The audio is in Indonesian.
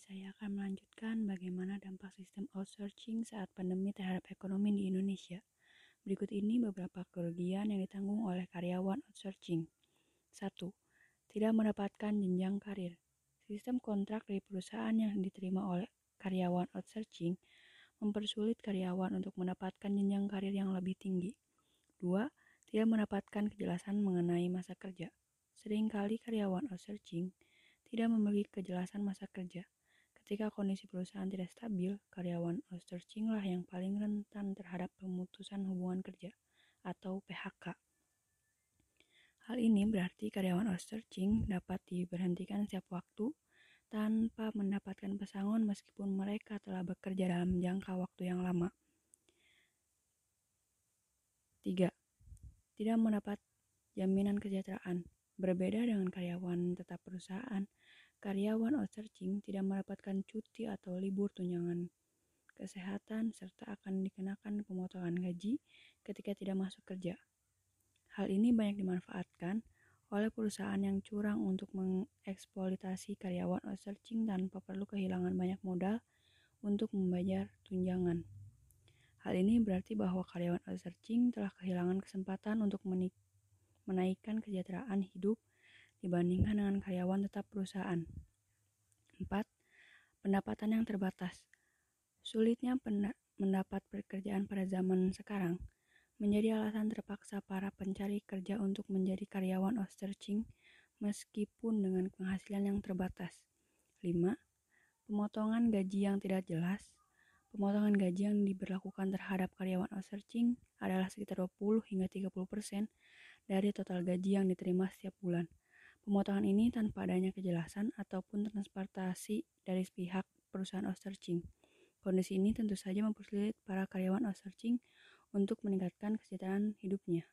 saya akan melanjutkan bagaimana dampak sistem outsourcing saat pandemi terhadap ekonomi di Indonesia. Berikut ini beberapa kerugian yang ditanggung oleh karyawan outsourcing. 1. Tidak mendapatkan jenjang karir. Sistem kontrak dari perusahaan yang diterima oleh karyawan outsourcing mempersulit karyawan untuk mendapatkan jenjang karir yang lebih tinggi. 2. Tidak mendapatkan kejelasan mengenai masa kerja. Seringkali karyawan outsourcing tidak memiliki kejelasan masa kerja. Ketika kondisi perusahaan tidak stabil, karyawan outsourcing lah yang paling rentan terhadap pemutusan hubungan kerja atau PHK. Hal ini berarti karyawan outsourcing dapat diberhentikan setiap waktu tanpa mendapatkan pesangon meskipun mereka telah bekerja dalam jangka waktu yang lama. 3. Tidak mendapat jaminan kesejahteraan. Berbeda dengan karyawan tetap perusahaan, karyawan outsourcing tidak mendapatkan cuti atau libur tunjangan kesehatan serta akan dikenakan pemotongan gaji ketika tidak masuk kerja. Hal ini banyak dimanfaatkan oleh perusahaan yang curang untuk mengeksploitasi karyawan outsourcing tanpa perlu kehilangan banyak modal untuk membayar tunjangan. Hal ini berarti bahwa karyawan outsourcing telah kehilangan kesempatan untuk menaikkan kesejahteraan hidup dibandingkan dengan karyawan tetap perusahaan. 4. Pendapatan yang terbatas. Sulitnya mendapat pekerjaan pada zaman sekarang menjadi alasan terpaksa para pencari kerja untuk menjadi karyawan outsourcing meskipun dengan penghasilan yang terbatas. 5. Pemotongan gaji yang tidak jelas. Pemotongan gaji yang diberlakukan terhadap karyawan outsourcing adalah sekitar 20 hingga 30 persen dari total gaji yang diterima setiap bulan. Pemotongan ini tanpa adanya kejelasan ataupun transportasi dari pihak perusahaan outsourcing. Kondisi ini tentu saja mempersulit para karyawan outsourcing untuk meningkatkan kesejahteraan hidupnya.